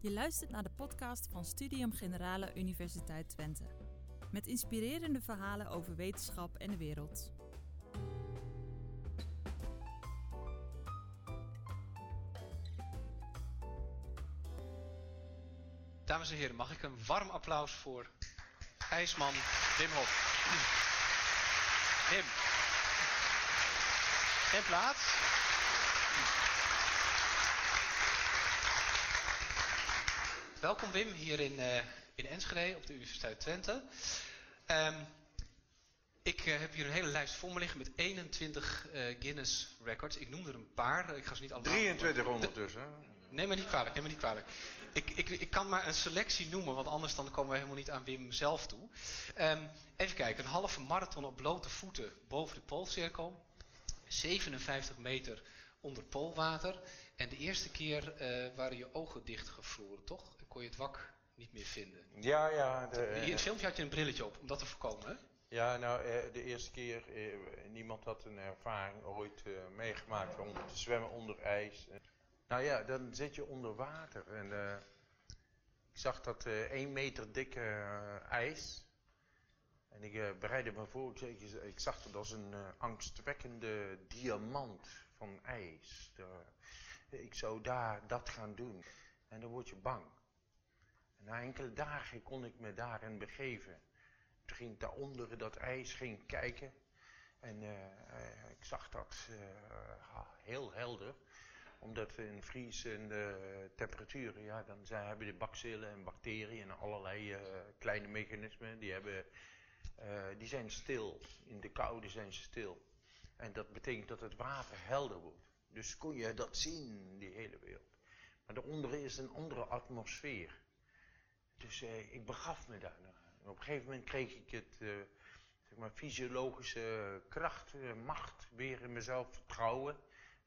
Je luistert naar de podcast van Studium Generale Universiteit Twente. Met inspirerende verhalen over wetenschap en de wereld. Dames en heren, mag ik een warm applaus voor ijsman Wim Hof. Wim. Geen plaats. Welkom Wim hier in, uh, in Enschede op de Universiteit Twente. Um, ik uh, heb hier een hele lijst voor me liggen met 21 uh, Guinness records. Ik noem er een paar. Ik ga ze niet allemaal 23 ondertussen. Neem me niet kwalijk, neem me niet kwalijk. Ik, ik, ik kan maar een selectie noemen, want anders dan komen we helemaal niet aan Wim zelf toe. Um, even kijken, een halve marathon op blote voeten boven de poolcirkel. 57 meter onder poolwater. En de eerste keer uh, waren je ogen dichtgevroren, toch? Kon je het wak niet meer vinden. Ja, ja. De, In het filmpje had je een brilletje op, om dat te voorkomen, hè? Ja, nou, de eerste keer, niemand had een ervaring ooit meegemaakt om te zwemmen onder ijs. Nou ja, dan zit je onder water. En uh, ik zag dat uh, 1 meter dikke uh, ijs. En ik bereidde me voor, ik, ik, zag het als een angstwekkende diamant van ijs. Ik zou daar dat gaan doen. En dan word je bang. En na enkele dagen kon ik me daarin begeven. Toen ging ik daaronder dat ijs ging kijken. En ik zag dat heel helder omdat in vriezende temperaturen, ja, dan hebben de bacillen en bacteriën en allerlei kleine mechanismen, die, hebben, die zijn stil. In de koude zijn ze stil. En dat betekent dat het water helder wordt. Dus kon je dat zien, die hele wereld. Maar daaronder is een andere atmosfeer. Dus uh, ik begaf me daar. Op een gegeven moment kreeg ik het, zeg maar, fysiologische kracht, macht weer in mezelf, vertrouwen,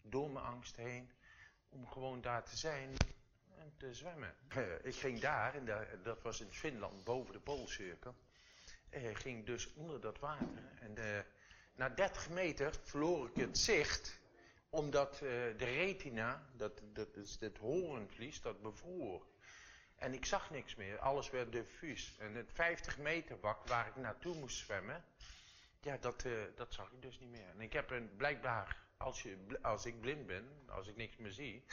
door mijn angst heen om gewoon daar te zijn en te zwemmen. Ik ging daar, en dat was in Finland, boven de Poolcirkel. Ging dus onder dat water. En na 30 meter verloor ik het zicht, omdat de retina, dat, dat is het horenvlies, dat bevroor. En ik zag niks meer, alles werd diffuus. En het 50 meter wak waar ik naartoe moest zwemmen, ja, dat, dat zag ik dus niet meer. En ik heb een, blijkbaar als, je, als ik blind ben, als ik niks meer zie,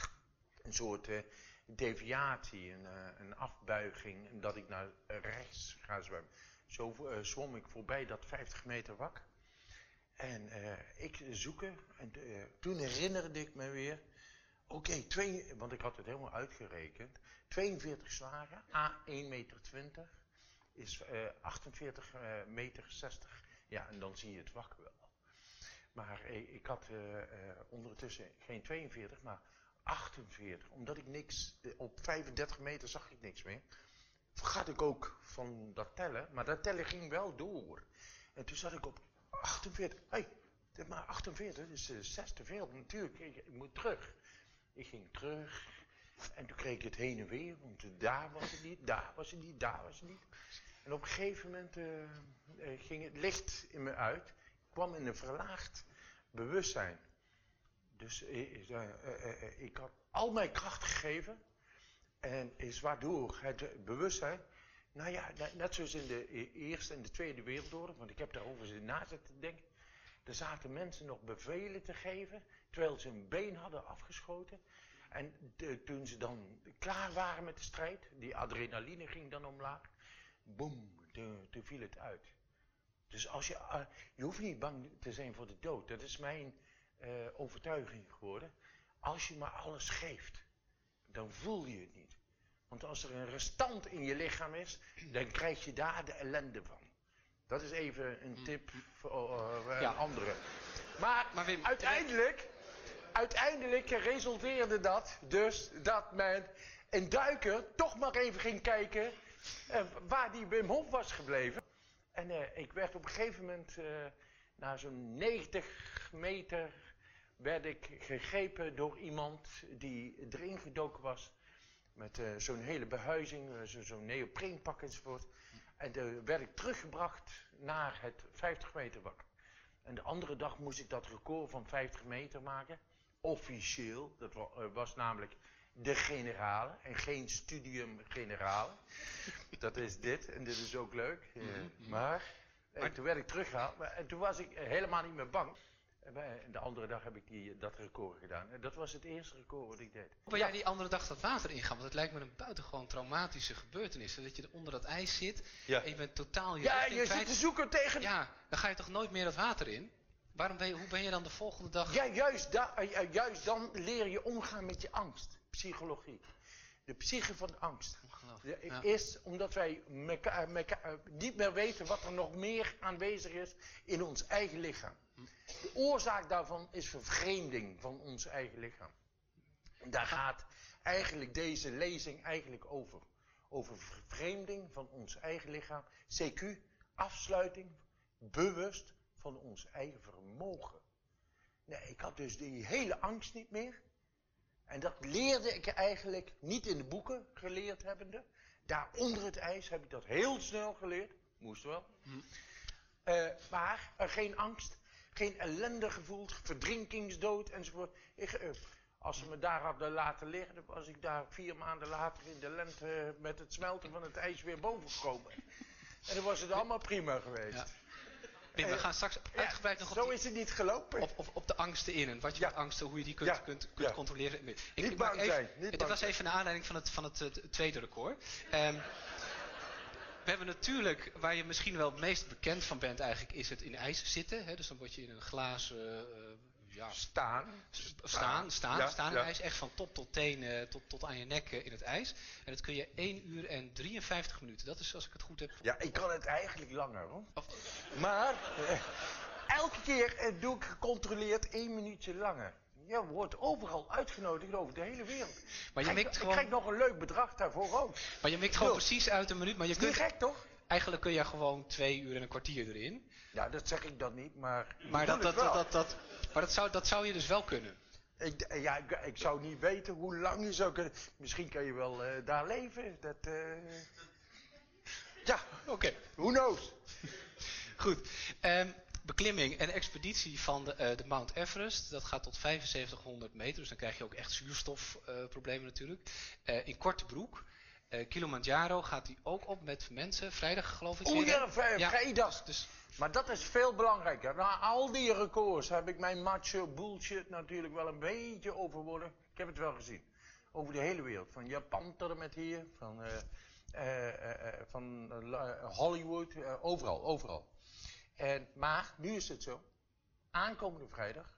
een soort uh, deviatie, een, uh, een afbuiging, dat ik naar rechts ga zwemmen. Zo zwom ik voorbij dat 50 meter wak. En ik zoeken, en toen herinnerde ik me weer, oké, okay, want ik had het helemaal uitgerekend, 42 slagen, A 1,20 meter 20, is 48 meter 60. Ja, en dan zie je het wak wel. Maar ik had uh, uh, ondertussen geen 42, maar 48. Omdat ik niks, uh, op 35 meter zag ik niks meer. Vergat ik ook van dat tellen, maar dat tellen ging wel door. En toen zat ik op 48. Hé, hey, maar 48 is 6 te veel. Natuurlijk, ik, moet terug. Ik ging terug. En toen kreeg ik het heen en weer, want daar was het niet, daar was het niet, daar was het niet. En op een gegeven moment ging het licht in me uit kwam in een verlaagd bewustzijn. Dus ik, uh, ik had al mijn kracht gegeven. En is waardoor het bewustzijn. Nou ja, net zoals in de e-, Eerste en de Tweede Wereldoorlog, want ik heb daarover na zitten denken. Er zaten mensen nog bevelen te geven, terwijl ze een been hadden afgeschoten. En de, toen ze dan klaar waren met de strijd, die adrenaline ging dan omlaag. Boem, toen viel het uit. Dus als je, uh, je hoeft niet bang te zijn voor de dood. Dat is mijn uh, overtuiging geworden. Als je maar alles geeft, dan voel je het niet. Want als er een restant in je lichaam is, dan krijg je daar de ellende van. Dat is even een tip voor uh, ja. anderen. Maar, maar Wim, uiteindelijk, uiteindelijk resulteerde dat dus dat men een duiker toch maar even ging kijken waar die Wim Hof was gebleven. En uh, ik werd op een gegeven moment, uh, na zo'n 90 meter, werd ik gegrepen door iemand die erin gedoken was. Met zo'n hele behuizing, zo'n zo neopreenpak enzovoort. En toen werd ik teruggebracht naar het 50 meter wak. En de andere dag moest ik dat record van 50 meter maken. Officieel, dat was namelijk de generale en geen studium generale. Dat is dit en dit is ook leuk. eh, Mhm. maar, en toen werd ik teruggehaald maar- en toen was ik helemaal niet meer bang. En de andere dag heb ik die, dat record gedaan. En dat was het eerste record wat ik deed. Hoe ben jij die andere dag dat water ingaan? Want het lijkt me een buitengewoon traumatische gebeurtenis. Dat je er onder dat ijs zit Ja, en je bent totaal je ja je zit te zoeken tegen... Ja, dan ga je toch nooit meer dat water in? Waarom ben je, hoe ben je dan de volgende dag... Ja, juist, da- eh, eh, juist dan leer je omgaan met je angst. Psychologie. De psyche van de angst. De- Ja. Is omdat wij meka- meka- eh, niet meer weten wat er nog meer aanwezig is in ons eigen lichaam. De oorzaak daarvan is vervreemding van ons eigen lichaam. En daar gaat eigenlijk deze lezing eigenlijk over. Over vervreemding van ons eigen lichaam. CQ, afsluiting, bewust van ons eigen vermogen. Nee, ik had dus die hele angst niet meer. En dat leerde ik eigenlijk niet in de boeken geleerd hebbende. Daar onder het ijs heb ik dat heel snel geleerd. Moest wel. Hm. Eh, maar eh, geen angst, geen ellende gevoeld, verdrinkingsdood enzovoort. Ik, eh, als ze me daar hadden laten liggen, dan was ik daar vier maanden later in de lente met het smelten van het ijs weer boven gekomen. En dan was het allemaal prima geweest. Ja. We Eh, gaan straks uitgebreid nog op, zo is het niet gelopen. op, op, op de angsten in. En wat je met angsten, hoe je die kunt, kunt, controleren. Ik, Niet ik bang even, zijn, niet dit bang was even naar aanleiding van het, van het, eh, tweede record. Ehm, we hebben natuurlijk, waar je misschien wel het meest bekend van bent eigenlijk, is het in ijs zitten. Hè? Dus dan word je in een glazen, eh, ja, Staan. Staan, staan, Ja, staan in ijs. Echt van top tot teen, tot, tot aan je nek eh, in het ijs. En dat kun je 1 uur en 53 minuten. Dat is als ik het goed heb. Ja, ik kan het eigenlijk langer hoor. Of- Maar eh, elke keer eh, doe ik gecontroleerd één minuutje langer. Je wordt overal uitgenodigd over de hele wereld. maar, je mikt ik gewoon, krijg nog een leuk bedrag daarvoor ook. maar je mikt gewoon precies uit een minuut. Maar je Is niet kunt, gek toch? eigenlijk kun je gewoon 2 uur en een kwartier erin. Ja, dat zeg ik dan niet, maar. Maar, ik dat, dat, dat, dat, maar dat, zou, dat zou je dus wel kunnen. Ik, d- ja, ik, ik zou niet weten hoe lang je zou kunnen. Misschien kan je wel eh, daar leven. Dat, eh, Ja, Oké, who knows? goed. Ehm, beklimming en expeditie van de, eh, de Mount Everest. Dat gaat tot 7500 meter. Dus dan krijg je ook echt zuurstofproblemen natuurlijk. Eh, in korte broek. Eh, Kilimanjaro gaat die ook op met mensen. Vrijdag geloof ik. Hè? ja, vri- Ja. vrijdag. Dus Maar dat is veel belangrijker. Na al die records heb ik mijn macho bullshit natuurlijk wel een beetje overwonnen. Ik heb het wel gezien. Over de hele wereld. Van Japan tot en met hier. Van, eh, eh, eh, van Hollywood. overal, overal. En, maar nu is het zo. Aankomende vrijdag.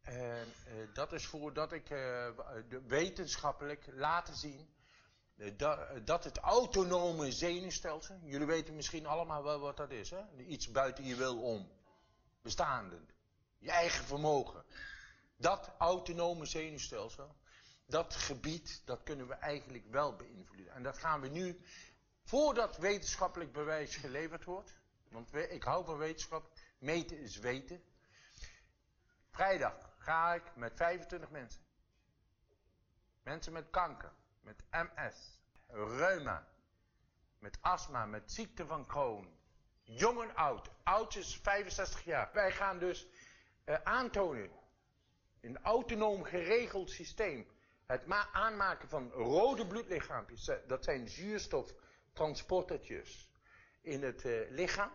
En dat is voordat ik wetenschappelijk laten zien eh, da- eh, dat het autonome zenuwstelsel, jullie weten misschien allemaal wel wat dat is, hè? Iets buiten je wil om. Bestaande. Je eigen vermogen. Dat autonome zenuwstelsel, dat gebied, dat kunnen we eigenlijk wel beïnvloeden. En dat gaan we nu, voordat wetenschappelijk bewijs geleverd wordt, want ik hou van wetenschap, meten is weten. Vrijdag ga ik met 25 mensen. Mensen met kanker, met MS, reuma, met astma, met ziekte van Crohn. Jong en oud. Oud is 65 jaar. Wij gaan dus eh, aantonen, een autonoom geregeld systeem, het ma- aanmaken van rode bloedlichaampjes. eh, Dat zijn zuurstoftransportertjes in het eh, lichaam.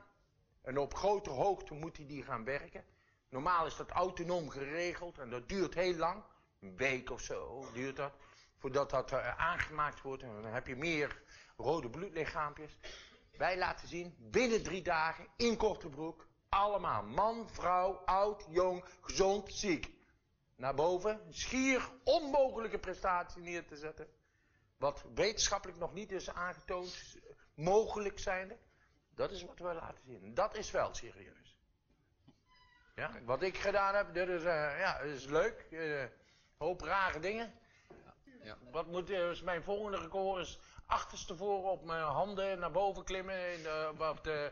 En op grote hoogte moeten die gaan werken. Normaal is dat autonoom geregeld en dat duurt heel lang. Een week of zo duurt dat. Voordat dat eh, aangemaakt wordt. En dan heb je meer rode bloedlichaampjes. Wij laten zien, binnen drie dagen, in korte broek. Allemaal, man, vrouw, oud, jong, gezond, ziek. Naar boven, schier onmogelijke prestatie neer te zetten. Wat wetenschappelijk nog niet is aangetoond, mogelijk zijnde. Dat is wat we laten zien. Dat is wel serieus. Ja, wat ik gedaan heb, dat is, eh, ja, is leuk. Eh, hoop rare dingen. Ja. Wat moet, is mijn volgende record is achterstevoren op mijn handen naar boven klimmen in de, op de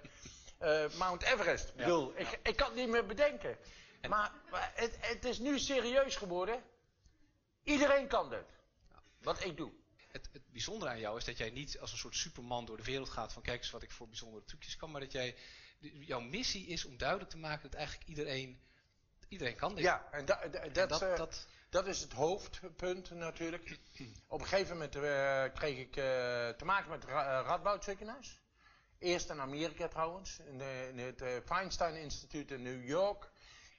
eh, Mount Everest. Ik bedoel, ik, ik kan het niet meer bedenken. En- maar maar het, het is nu serieus geworden. Iedereen kan dit. Wat ik doe. het, het bijzondere aan jou is dat jij niet als een soort superman door de wereld gaat van kijk eens wat ik voor bijzondere trucjes kan. Maar dat jij, jouw missie is om duidelijk te maken dat eigenlijk iedereen, iedereen kan dit. Ja, en da, da- En dat, dat, eh, dat, Dat is het hoofdpunt natuurlijk. Op een gegeven moment uh, kreeg ik uh, te maken met Radboud ziekenhuis. Eerst in Amerika trouwens, in, de, het Feinstein Instituut in New York.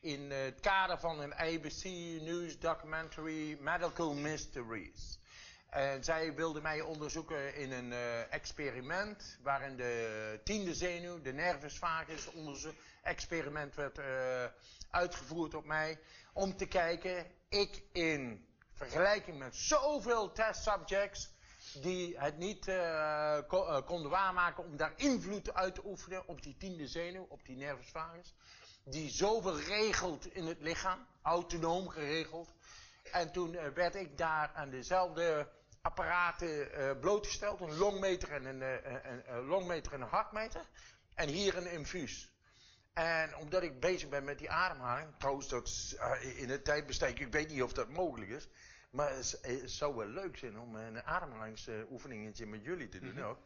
In het kader van een ABC News documentary Medical Mysteries. En zij wilden mij onderzoeken in een experiment waarin de tiende zenuw, de nervus vagus, onderzoek, experiment werd uitgevoerd op mij. Om te kijken, ik in vergelijking met zoveel testsubjects die het niet uh, ko konden waarmaken om daar invloed uit te oefenen op die tiende zenuw, op die nervus vagus. Die zoveel regelt in het lichaam, autonoom geregeld. En toen werd ik daar aan dezelfde apparaten blootgesteld. Een longmeter en een, een, een, longmeter en een hartmeter. En hier een infuus. En omdat ik bezig ben met die ademhaling, trouwens dat uh, in het tijdbestek, ik weet niet of dat mogelijk is. Maar het, het zou wel leuk zijn om een ademhalingsoefeningetje met jullie te doen Mhm. ook.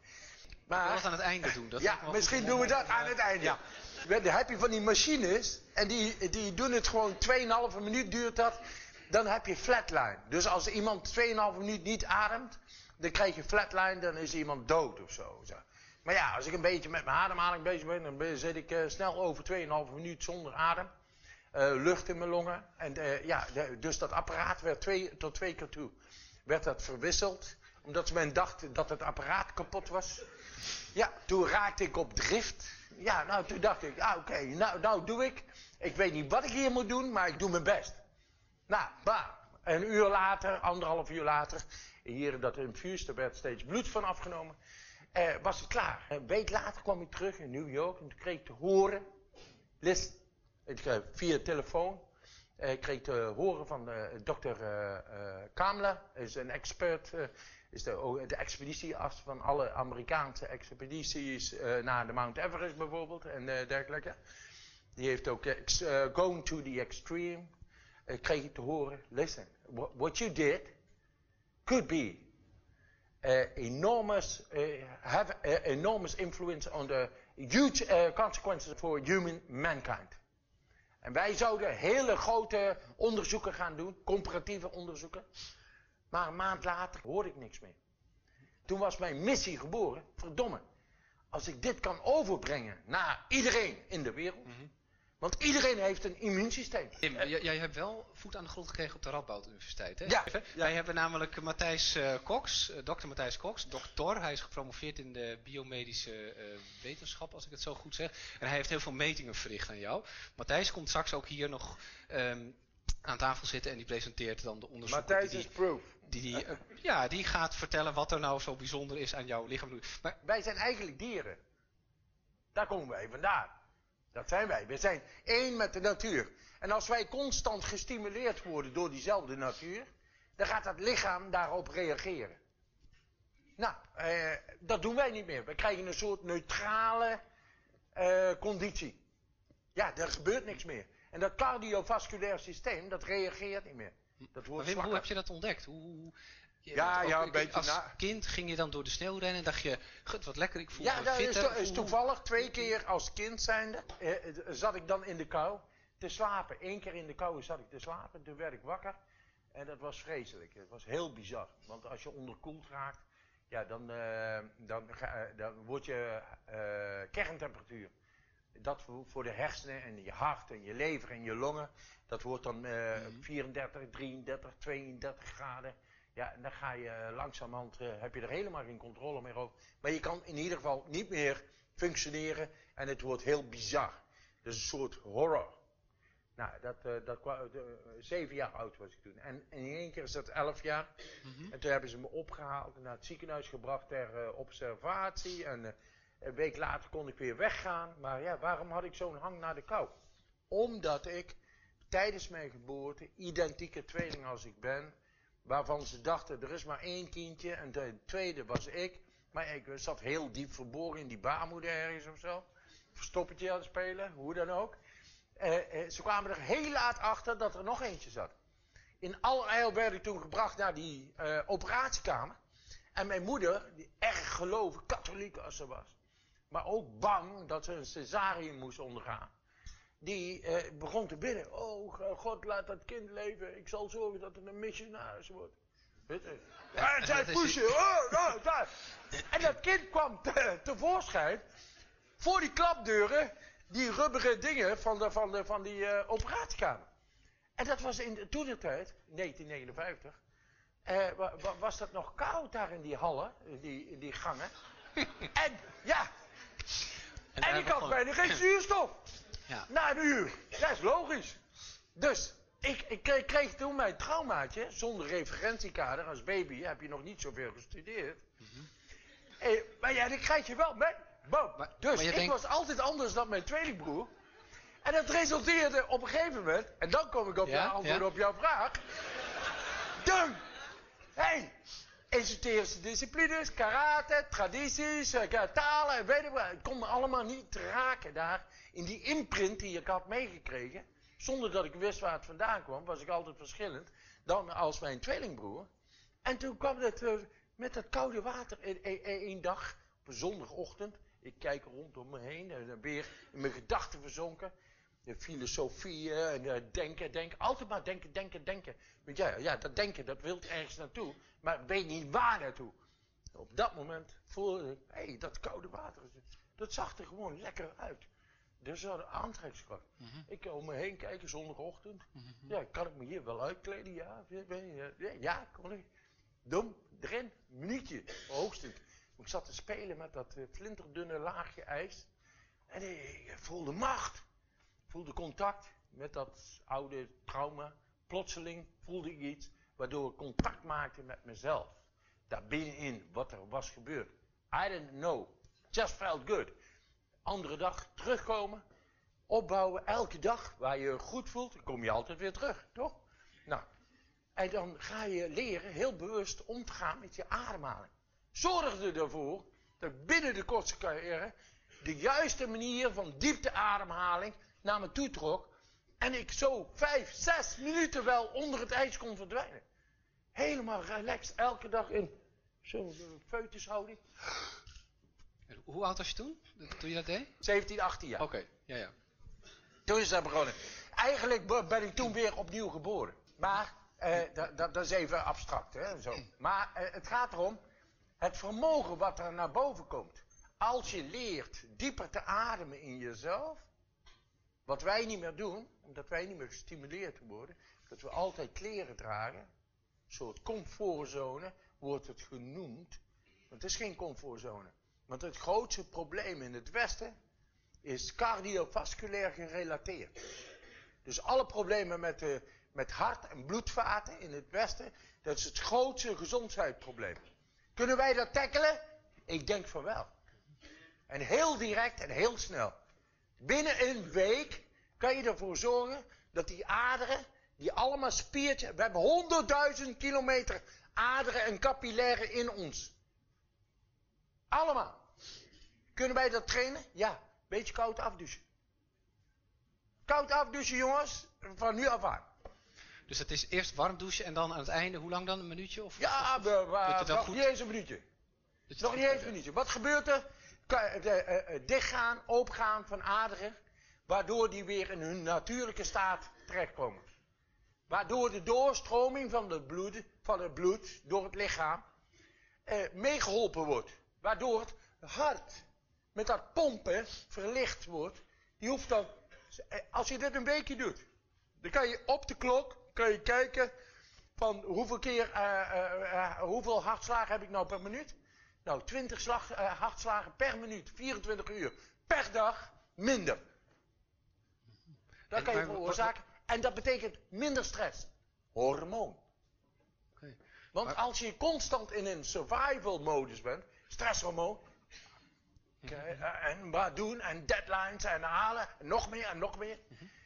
Maar dat aan het einde doen. Dat ja, misschien doen we dat aan het einde. Ja. Dan heb je van die machines en die, die doen het gewoon 2,5 minuut duurt dat. Dan heb je flatline. Dus als iemand 2,5 minuut niet ademt, dan krijg je flatline, dan is iemand dood of zo. Maar ja, als ik een beetje met mijn ademhaling bezig ben, dan zit ik eh, snel over 2,5 minuut zonder adem. Eh, lucht in mijn longen. En eh, ja, dus dat apparaat werd twee, tot twee keer toe werd dat verwisseld. Omdat men dacht dat het apparaat kapot was. Ja, toen raakte ik op drift. Ja, nou toen dacht ik, ah oké, nou, nou doe ik. Ik weet niet wat ik hier moet doen, maar ik doe mijn best. Nou, bah. Een uur later, anderhalf uur later, hier dat infuus, er werd steeds bloed van afgenomen. Eh, was het klaar. Een week later kwam ik terug in New York en kreeg ik te horen, listen, ik, eh, via telefoon, eh, ik kreeg te horen van dokter Kamler, is een expert, is de, de expeditiearts van alle Amerikaanse expedities naar de Mount Everest bijvoorbeeld en dergelijke. Die heeft ook eh, Going to the Extreme, eh, kreeg ik te horen, listen, what you did could be uh, enormous, uh, have uh, enormous influence on the huge consequences for human mankind. En wij zouden hele grote onderzoeken gaan doen, comparatieve onderzoeken. Maar een maand later hoorde ik niks meer. Toen was mijn missie geboren. Verdomme. Als ik dit kan overbrengen naar iedereen in de wereld. Want iedereen heeft een immuunsysteem. Tim, jij hebt wel voet aan de grond gekregen op de Radboud Universiteit, hè? Ja. Wij hebben namelijk Matthijs eh, Cox, eh, dokter Matthijs Cox, dokter. Hij is gepromoveerd in de biomedische eh, wetenschap, als ik het zo goed zeg. En hij heeft heel veel metingen verricht aan jou. Matthijs komt straks ook hier nog ehm, aan tafel zitten en die presenteert dan de onderzoeken Matthijs die, is proof. die, die, ja, die gaat vertellen wat er nou zo bijzonder is aan jouw lichaam. Maar Wij zijn eigenlijk dieren. Daar komen wij vandaan. Dat zijn wij. We zijn één met de natuur. En als wij constant gestimuleerd worden door diezelfde natuur, dan gaat dat lichaam daarop reageren. Nou, eh, dat doen wij niet meer. We krijgen een soort neutrale eh, conditie. Ja, er gebeurt niks meer. En dat cardiovasculair systeem, dat reageert niet meer. Dat Maar wordt Wim, hoe heb je dat ontdekt? Hoe- je Ja, ook- ja, een ik- beetje Als na- kind ging je dan door de sneeuw rennen en dacht je, gut, wat lekker, ik voel Ja, me dat is, to- toevallig. Twee keer als kind zijnde eh, eh, zat ik dan in de kou te slapen. Eén keer in de kou zat ik te slapen. Toen werd ik wakker. En dat was vreselijk. Het was heel bizar. Want als je onderkoeld raakt, ja, dan, eh, dan, eh, dan word je kerntemperatuur. Dat voor, voor de hersenen en je hart en je lever en je longen. Dat wordt dan eh, 34, 33, 32 graden. Ja, en dan ga je eh, langzamerhand, eh, heb je er helemaal geen controle meer over. Maar je kan in ieder geval niet meer functioneren en het wordt heel bizar. Dus een soort horror. Nou, dat, eh, dat kwa- eh, zeven jaar oud was ik toen. En, in één keer is dat elf jaar. Mhm. En toen hebben ze me opgehaald en naar het ziekenhuis gebracht ter observatie. En een week later kon ik weer weggaan. Maar ja, waarom had ik zo'n hang naar de kou? Omdat ik tijdens mijn geboorte, identieke tweeling als ik ben, waarvan ze dachten er is maar één kindje en de tweede was ik. Maar ik zat heel diep verborgen in die baarmoeder ergens of zo. Verstoppertje aan het spelen, hoe dan ook. Eh, eh, ze kwamen er heel laat achter dat er nog eentje zat. In allerijl werd ik toen gebracht naar die eh, operatiekamer. En mijn moeder, die erg gelovig, katholiek als ze was, maar ook bang dat ze een cesarium moest ondergaan. Die eh, begon te bidden. Oh, God, laat dat kind leven. Ik zal zorgen dat het een missionaris wordt. Je? En zij pushen. Oh, oh, daar. En dat kind kwam te, tevoorschijn. Voor die klapdeuren. Die rubberen dingen van, de, van, de, van die uh, operatiekamer. En dat was in toen de tijd, 1959. Uh, was dat nog koud daar in die hallen, in die, in die gangen. en ja, en, en ik had bijna geen zuurstof. Ja. Na een uur. Dat is logisch. Dus, ik, ik kreeg, kreeg, toen mijn traumaatje, zonder referentiekader, als baby heb je nog niet zoveel gestudeerd. Mm -hmm. eh, maar ja, dat krijg je wel met. Maar, dus ik was altijd anders dan mijn tweelingbroer. En dat resulteerde op een gegeven moment, en dan kom ik op ja? antwoord op jouw vraag. Dum! Hé, hey, esoterische disciplines, karate, tradities, uh, talen, weet ik wat. Ik kon allemaal niet raken daar. In die imprint die ik had meegekregen. Zonder dat ik wist waar het vandaan kwam, was ik altijd verschillend dan als mijn tweelingbroer. En toen kwam het uh, met dat koude water één dag, op een zondagochtend. Ik kijk rondom me heen en weer in mijn gedachten verzonken. De filosofie en denken, denken. Altijd maar denken, denken, denken. Want ja, ja, dat denken, dat wil ergens naartoe. Maar weet niet waar naartoe. Op dat moment voelde ik, hé, hey, dat koude water, dat zag er gewoon lekker uit. Dus we hadden aantrekkingskracht. Mm -hmm. Ik om me heen kijken zondagochtend. Mm -hmm. Ja, kan ik me hier wel uitkleden? Ja, ja, ja kon ik. Dom, erin, minuutje, hoogstens. Ik zat te spelen met dat uh, flinterdunne laagje ijs. En ik voelde macht. Voelde contact met dat oude trauma. Plotseling voelde ik iets waardoor ik contact maakte met mezelf. Daar binnenin, wat er was gebeurd. I didn't know. Just felt good. Andere dag terugkomen, opbouwen, elke dag waar je je goed voelt, dan kom je altijd weer terug, toch? Nou, en dan ga je leren heel bewust om te gaan met je ademhaling. Zorg ervoor dat binnen de kortste carrière de juiste manier van diepteademhaling naar me toe trok. En ik zo vijf, zes minuten wel onder het ijs kon verdwijnen. Helemaal relaxed, elke dag in zo'n feutushouding. Hoe oud was je toen, toen je dat deed? 17, 18 jaar. Oké, ja, ja. Toen is dat begonnen. Eigenlijk ben ik toen weer opnieuw geboren. Maar, eh, dat, dat, is even abstract, hè, zo. Maar eh, het gaat erom, het vermogen wat er naar boven komt. Als je leert dieper te ademen in jezelf, wat wij niet meer doen, omdat wij niet meer gestimuleerd worden, dat we altijd kleren dragen, een soort comfortzone wordt het genoemd, want het is geen comfortzone. Want het grootste probleem in het Westen is cardiovasculair gerelateerd. Dus alle problemen met, met hart- en bloedvaten in het Westen, dat is het grootste gezondheidsprobleem. Kunnen wij dat tackelen? Ik denk van wel. En heel direct en heel snel. Binnen een week kan je ervoor zorgen dat die aderen, die allemaal spiertjes, we hebben honderdduizend kilometer aderen en capillairen in ons. Allemaal. Kunnen wij dat trainen? Ja. Beetje koud afdouchen. Koud afdouchen, jongens. Van nu af aan. Dus het is eerst warm douchen en dan aan het einde, hoe lang dan? Een minuutje? Of, ja, of, of, nog niet eens een minuutje. Nog niet eens een minuutje. Wat gebeurt er? Uh, uh, dichtgaan, opengaan van aderen, waardoor die weer in hun natuurlijke staat terechtkomen. Waardoor de doorstroming van, bloed, van het bloed door het lichaam uh, meegeholpen wordt. Waardoor het hart met dat pompen verlicht wordt. Die hoeft dan, eh, als je dit een weekje doet, dan kan je op de klok kan je kijken van hoeveel keer, hoeveel hartslagen heb ik nou per minuut? Nou, 20 slag, hartslagen per minuut, 24 uur per dag minder. Dat kan je veroorzaken. En dat betekent minder stress. Hormoon. Okay. Want als je constant in een survival modus bent, stresshormoon, eh, en wat doen en deadlines en halen en nog meer en nog meer.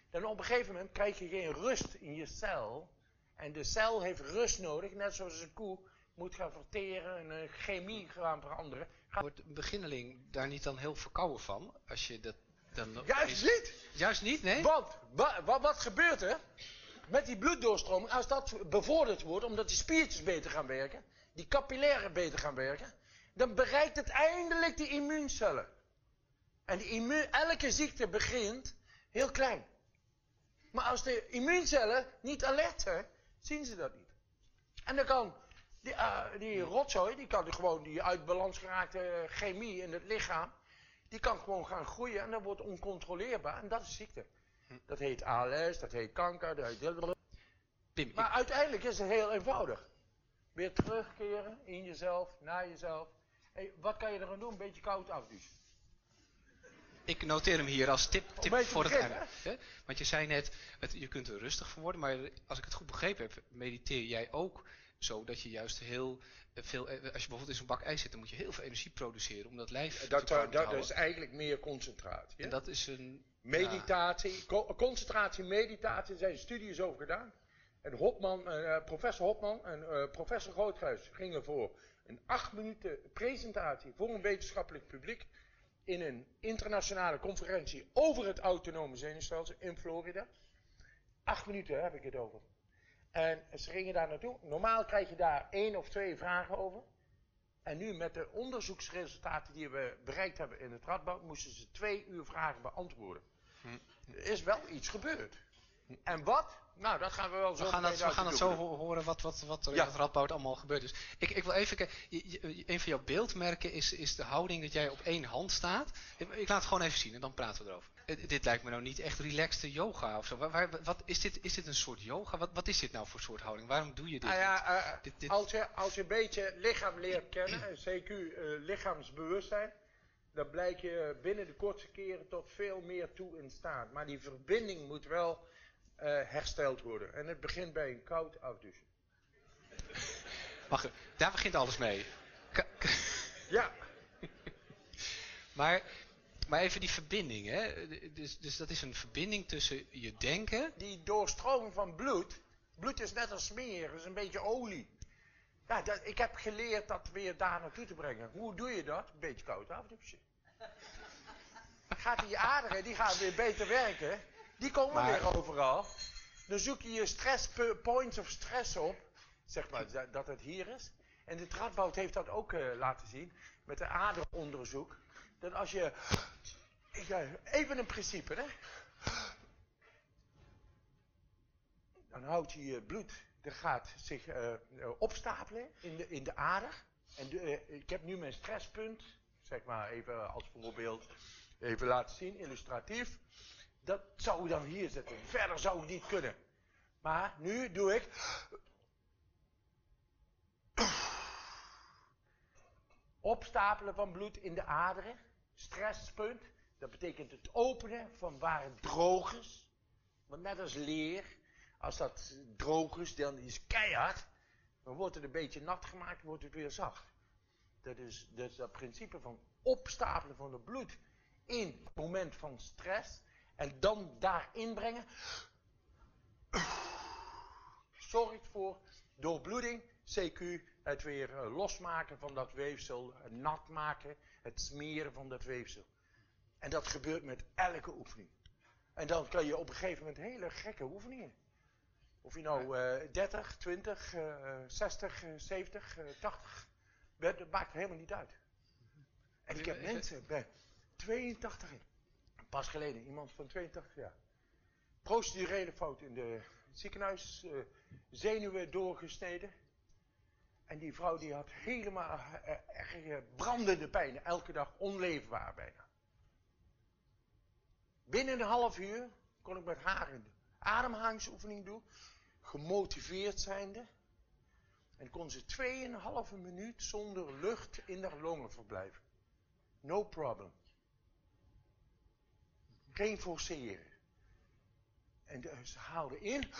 Dan op een gegeven moment krijg je geen rust in je cel. En de cel heeft rust nodig, net zoals een koe moet gaan verteren en een chemie gaan veranderen. Wordt een beginneling daar niet dan heel verkouden van? Als je dat dan Juist niet! Juist niet, nee? Want, wat, wat gebeurt er? Met die bloeddoorstroming, als dat bevorderd wordt, omdat die spiertjes beter gaan werken, die capillairen beter gaan werken, dan bereikt het eindelijk de immuuncellen. En die immuun, elke ziekte begint Heel klein. Maar als de immuuncellen niet alert zijn, zien ze dat niet. En dan kan die, uh, die rotzooi, die kan gewoon die uit balans geraakte chemie in het lichaam, die kan gewoon gaan groeien en dat wordt oncontroleerbaar en dat is ziekte. Dat heet ALS, dat heet kanker, dat heet... Pim, Maar uiteindelijk is het heel eenvoudig. Weer terugkeren in jezelf, naar jezelf. Hey, wat kan je er aan doen? Een beetje koud afdouchen. Ik noteer hem hier als tip, voor het einde. hè? Want je zei net, het, je kunt er rustig van worden, maar als ik het goed begrepen heb, mediteer jij ook zo dat je juist heel eh, veel, eh, als je bijvoorbeeld in zo'n bak ijs zit, dan moet je heel veel energie produceren om dat lijf te Dat, dat, te houden. is eigenlijk meer concentratie. En dat is een... Meditatie, co- concentratie, meditatie, er zijn studies over gedaan. En Hopman, eh, professor Hopman en eh, professor Groothuis gingen voor een acht minuten presentatie voor een wetenschappelijk publiek in een internationale conferentie over het autonome zenuwstelsel in Florida. Acht minuten heb ik het over. En ze gingen daar naartoe. Normaal krijg je daar één of twee vragen over. En nu met de onderzoeksresultaten die we bereikt hebben in het Radboud, moesten ze twee uur vragen beantwoorden. Er is wel iets gebeurd. En wat? Nou, dat gaan we wel zo We gaan, dat, we gaan het zo horen wat, wat, wat er Ja. in het Radboud allemaal gebeurd is. Ik, ik wil even kijken, een van jouw beeldmerken is, is de houding dat jij op één hand staat. Ik, ik laat het gewoon even zien en dan praten we erover. Eh, dit lijkt me nou niet echt relaxte yoga of zo. Waar, waar- wat, is, dit, is dit een soort yoga? Wat, wat is dit nou voor soort houding? Waarom doe je dit? Nou ja, eh, Dit- dit- Als, je, als je een beetje lichaam leert kennen, en CQ, eh, lichaamsbewustzijn, dan blijk je binnen de kortste keren tot veel meer toe in staat. Maar die verbinding moet wel hersteld worden. En het begint bij een koud afdouchen. Wacht, daar begint alles mee. Ja, Maar, maar even die verbinding, hè? Dus, dus dat is een verbinding tussen je denken. die doorstroming van bloed. Bloed is net als smeer, is een beetje olie. Ja, dat, ik heb geleerd dat weer daar naartoe te brengen. Hoe doe je dat? Een beetje koud afdouchen. Gaat die aderen, die gaan weer beter werken. Die komen Maar- weer overal. Dan zoek je je stress, points of stress op. Zeg maar dat- dat het hier is. En de Radboud heeft dat ook eh, laten zien. Met de aderonderzoek. Dat als je... Eh, even een principe, hè. Dan houdt je bloed, dat gaat zich eh, eh, opstapelen in de, in de ader. En ik heb nu mijn stresspunt, zeg maar even als voorbeeld, even laten zien, illustratief. Dat zou dan hier zitten. Verder zou ik niet kunnen. Maar nu doe ik. Opstapelen van bloed in de aderen. Stresspunt. Dat betekent het openen van waar het droog is. Want net als leer, als dat droog is, dan is het keihard. Dan wordt het een beetje nat gemaakt, wordt het weer zacht. Dat is, dat is dat principe van opstapelen van het bloed in het moment van stress. En dan daarin brengen. Zorgt voor doorbloeding, CQ, het weer eh, losmaken van dat weefsel, het nat maken, het smeren van dat weefsel. En dat gebeurt met elke oefening. En dan kan je op een gegeven moment hele gekke oefeningen. Of je nou eh 30, 20, eh, 60, eh, 70, eh, 80 bent, dat maakt helemaal niet uit. En ik heb mensen bij 82, pas geleden, iemand van 82 jaar. Procedurele fout in de ziekenhuis, eh, zenuwen doorgesneden. En die vrouw die had helemaal eh, eh, brandende pijn, elke dag onleefbaar bijna. Binnen een half uur kon ik met haar een ademhalingsoefening doen. Gemotiveerd zijnde. En kon ze 2,5 minuut zonder lucht in haar longen verblijven. No problem. Geen forceren. En ze haalde in.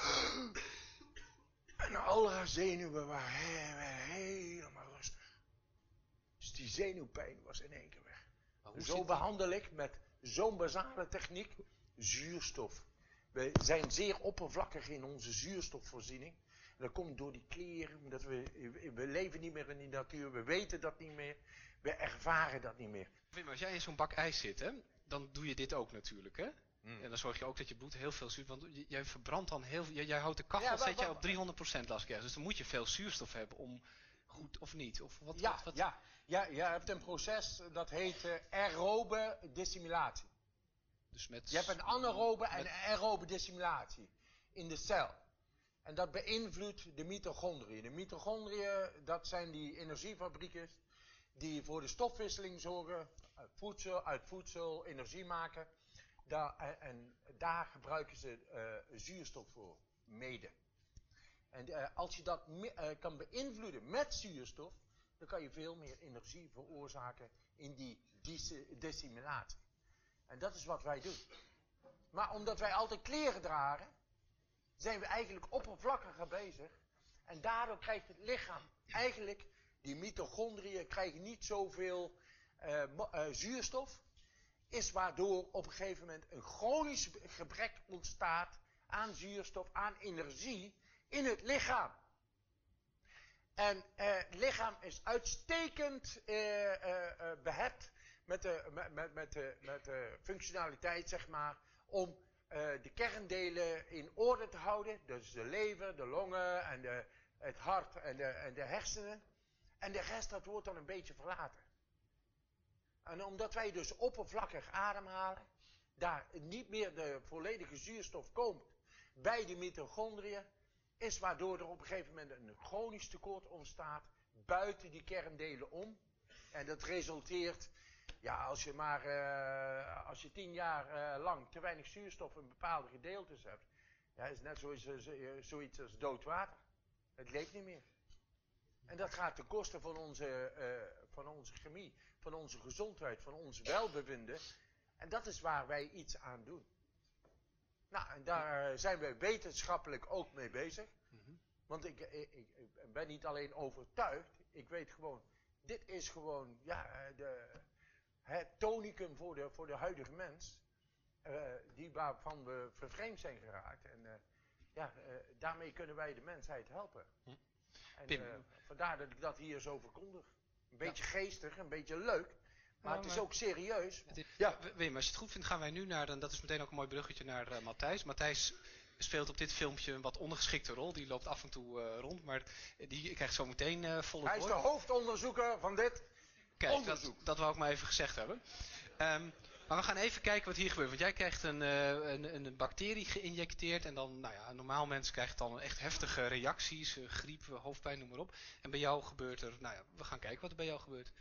En al haar zenuwen waren he- waren helemaal rustig. Dus die zenuwpijn was in één keer weg. Zo behandel ik met zo'n basale techniek zuurstof. We zijn zeer oppervlakkig in onze zuurstofvoorziening. En dat komt door die kleren, omdat we, we leven niet meer in die natuur, we weten dat niet meer, we ervaren dat niet meer. Wim, als jij in zo'n bak ijs zit, hè, dan doe je dit ook natuurlijk, hè? Hmm. En dan zorg je ook dat je bloed heel veel zuurstof... Want jij verbrandt dan heel veel... Jij, jij houdt de kachel, Ja, zet wa- op 300% las ik ergens. Dus dan moet je veel zuurstof hebben om goed of niet. Of wat, Ja, wat, wat- ja, ja, je hebt een proces dat heet eh, aerobe dissimulatie. Dus met, Je hebt een anaerobe en aerobe dissimulatie in de cel. En dat beïnvloedt de mitochondriën. De mitochondriën, dat zijn die energiefabrieken die voor de stofwisseling zorgen, uit voedsel, uit voedsel energie maken. Daar, en, daar gebruiken ze uh, zuurstof voor, mede. En uh, als je dat kan beïnvloeden met zuurstof, dan kan je veel meer energie veroorzaken in die dissimulatie. En dat is wat wij doen. Maar omdat wij altijd kleren dragen, zijn we eigenlijk oppervlakkiger bezig. En daardoor krijgt het lichaam eigenlijk, die mitochondriën krijgen niet zoveel zuurstof. Is waardoor op een gegeven moment een chronisch gebrek ontstaat aan zuurstof, aan energie in het lichaam. En uh, het lichaam is uitstekend behept met de, met, met, de, met de functionaliteit, zeg maar, om uh, de kerndelen in orde te houden. Dus de lever, de longen en de, het hart en de, en de hersenen. En de rest, dat wordt dan een beetje verlaten. En omdat wij dus oppervlakkig ademhalen, daar niet meer de volledige zuurstof komt bij de mitochondriën, is waardoor er op een gegeven moment een chronisch tekort ontstaat buiten die kerndelen om. En dat resulteert ja, als je maar, uh, als je tien jaar uh, lang te weinig zuurstof in bepaalde gedeeltes hebt, ja, is net zoiets, uh, zoiets als dood water. Het leeft niet meer. En dat gaat ten koste van onze, van onze chemie, van onze gezondheid, van ons welbevinden. En dat is waar wij iets aan doen. Nou, en daar zijn we wetenschappelijk ook mee bezig. Mm -hmm. Want ik, ik, ik, ben niet alleen overtuigd, ik weet gewoon, dit is gewoon, ja, de, het tonicum voor de, voor de huidige mens, uh, die waarvan we vervreemd zijn geraakt. En uh, ja, uh, daarmee kunnen wij de mensheid helpen. Hm. En vandaar dat ik dat hier zo verkondig. Een beetje ja. geestig, een beetje leuk. Maar ja, het is ook serieus. Is, ja. Wim, als je het goed vindt, gaan wij nu naar, en dat is meteen ook een mooi bruggetje naar uh, Matthijs. Matthijs speelt op dit filmpje een wat ondergeschikte rol. Die loopt af en toe uh, rond, maar die krijgt zo meteen uh, volle Hij is de hoofdonderzoeker van dit Kijk, dat, dat wou ik maar even gezegd hebben. Um, maar we gaan even kijken wat hier gebeurt. Want jij krijgt een, uh, een, een, bacterie geïnjecteerd. En dan, nou ja, een normaal mens krijgt dan echt heftige reacties. Uh, griep, hoofdpijn, noem maar op. En bij jou gebeurt er, nou ja, we gaan kijken wat er bij jou gebeurt.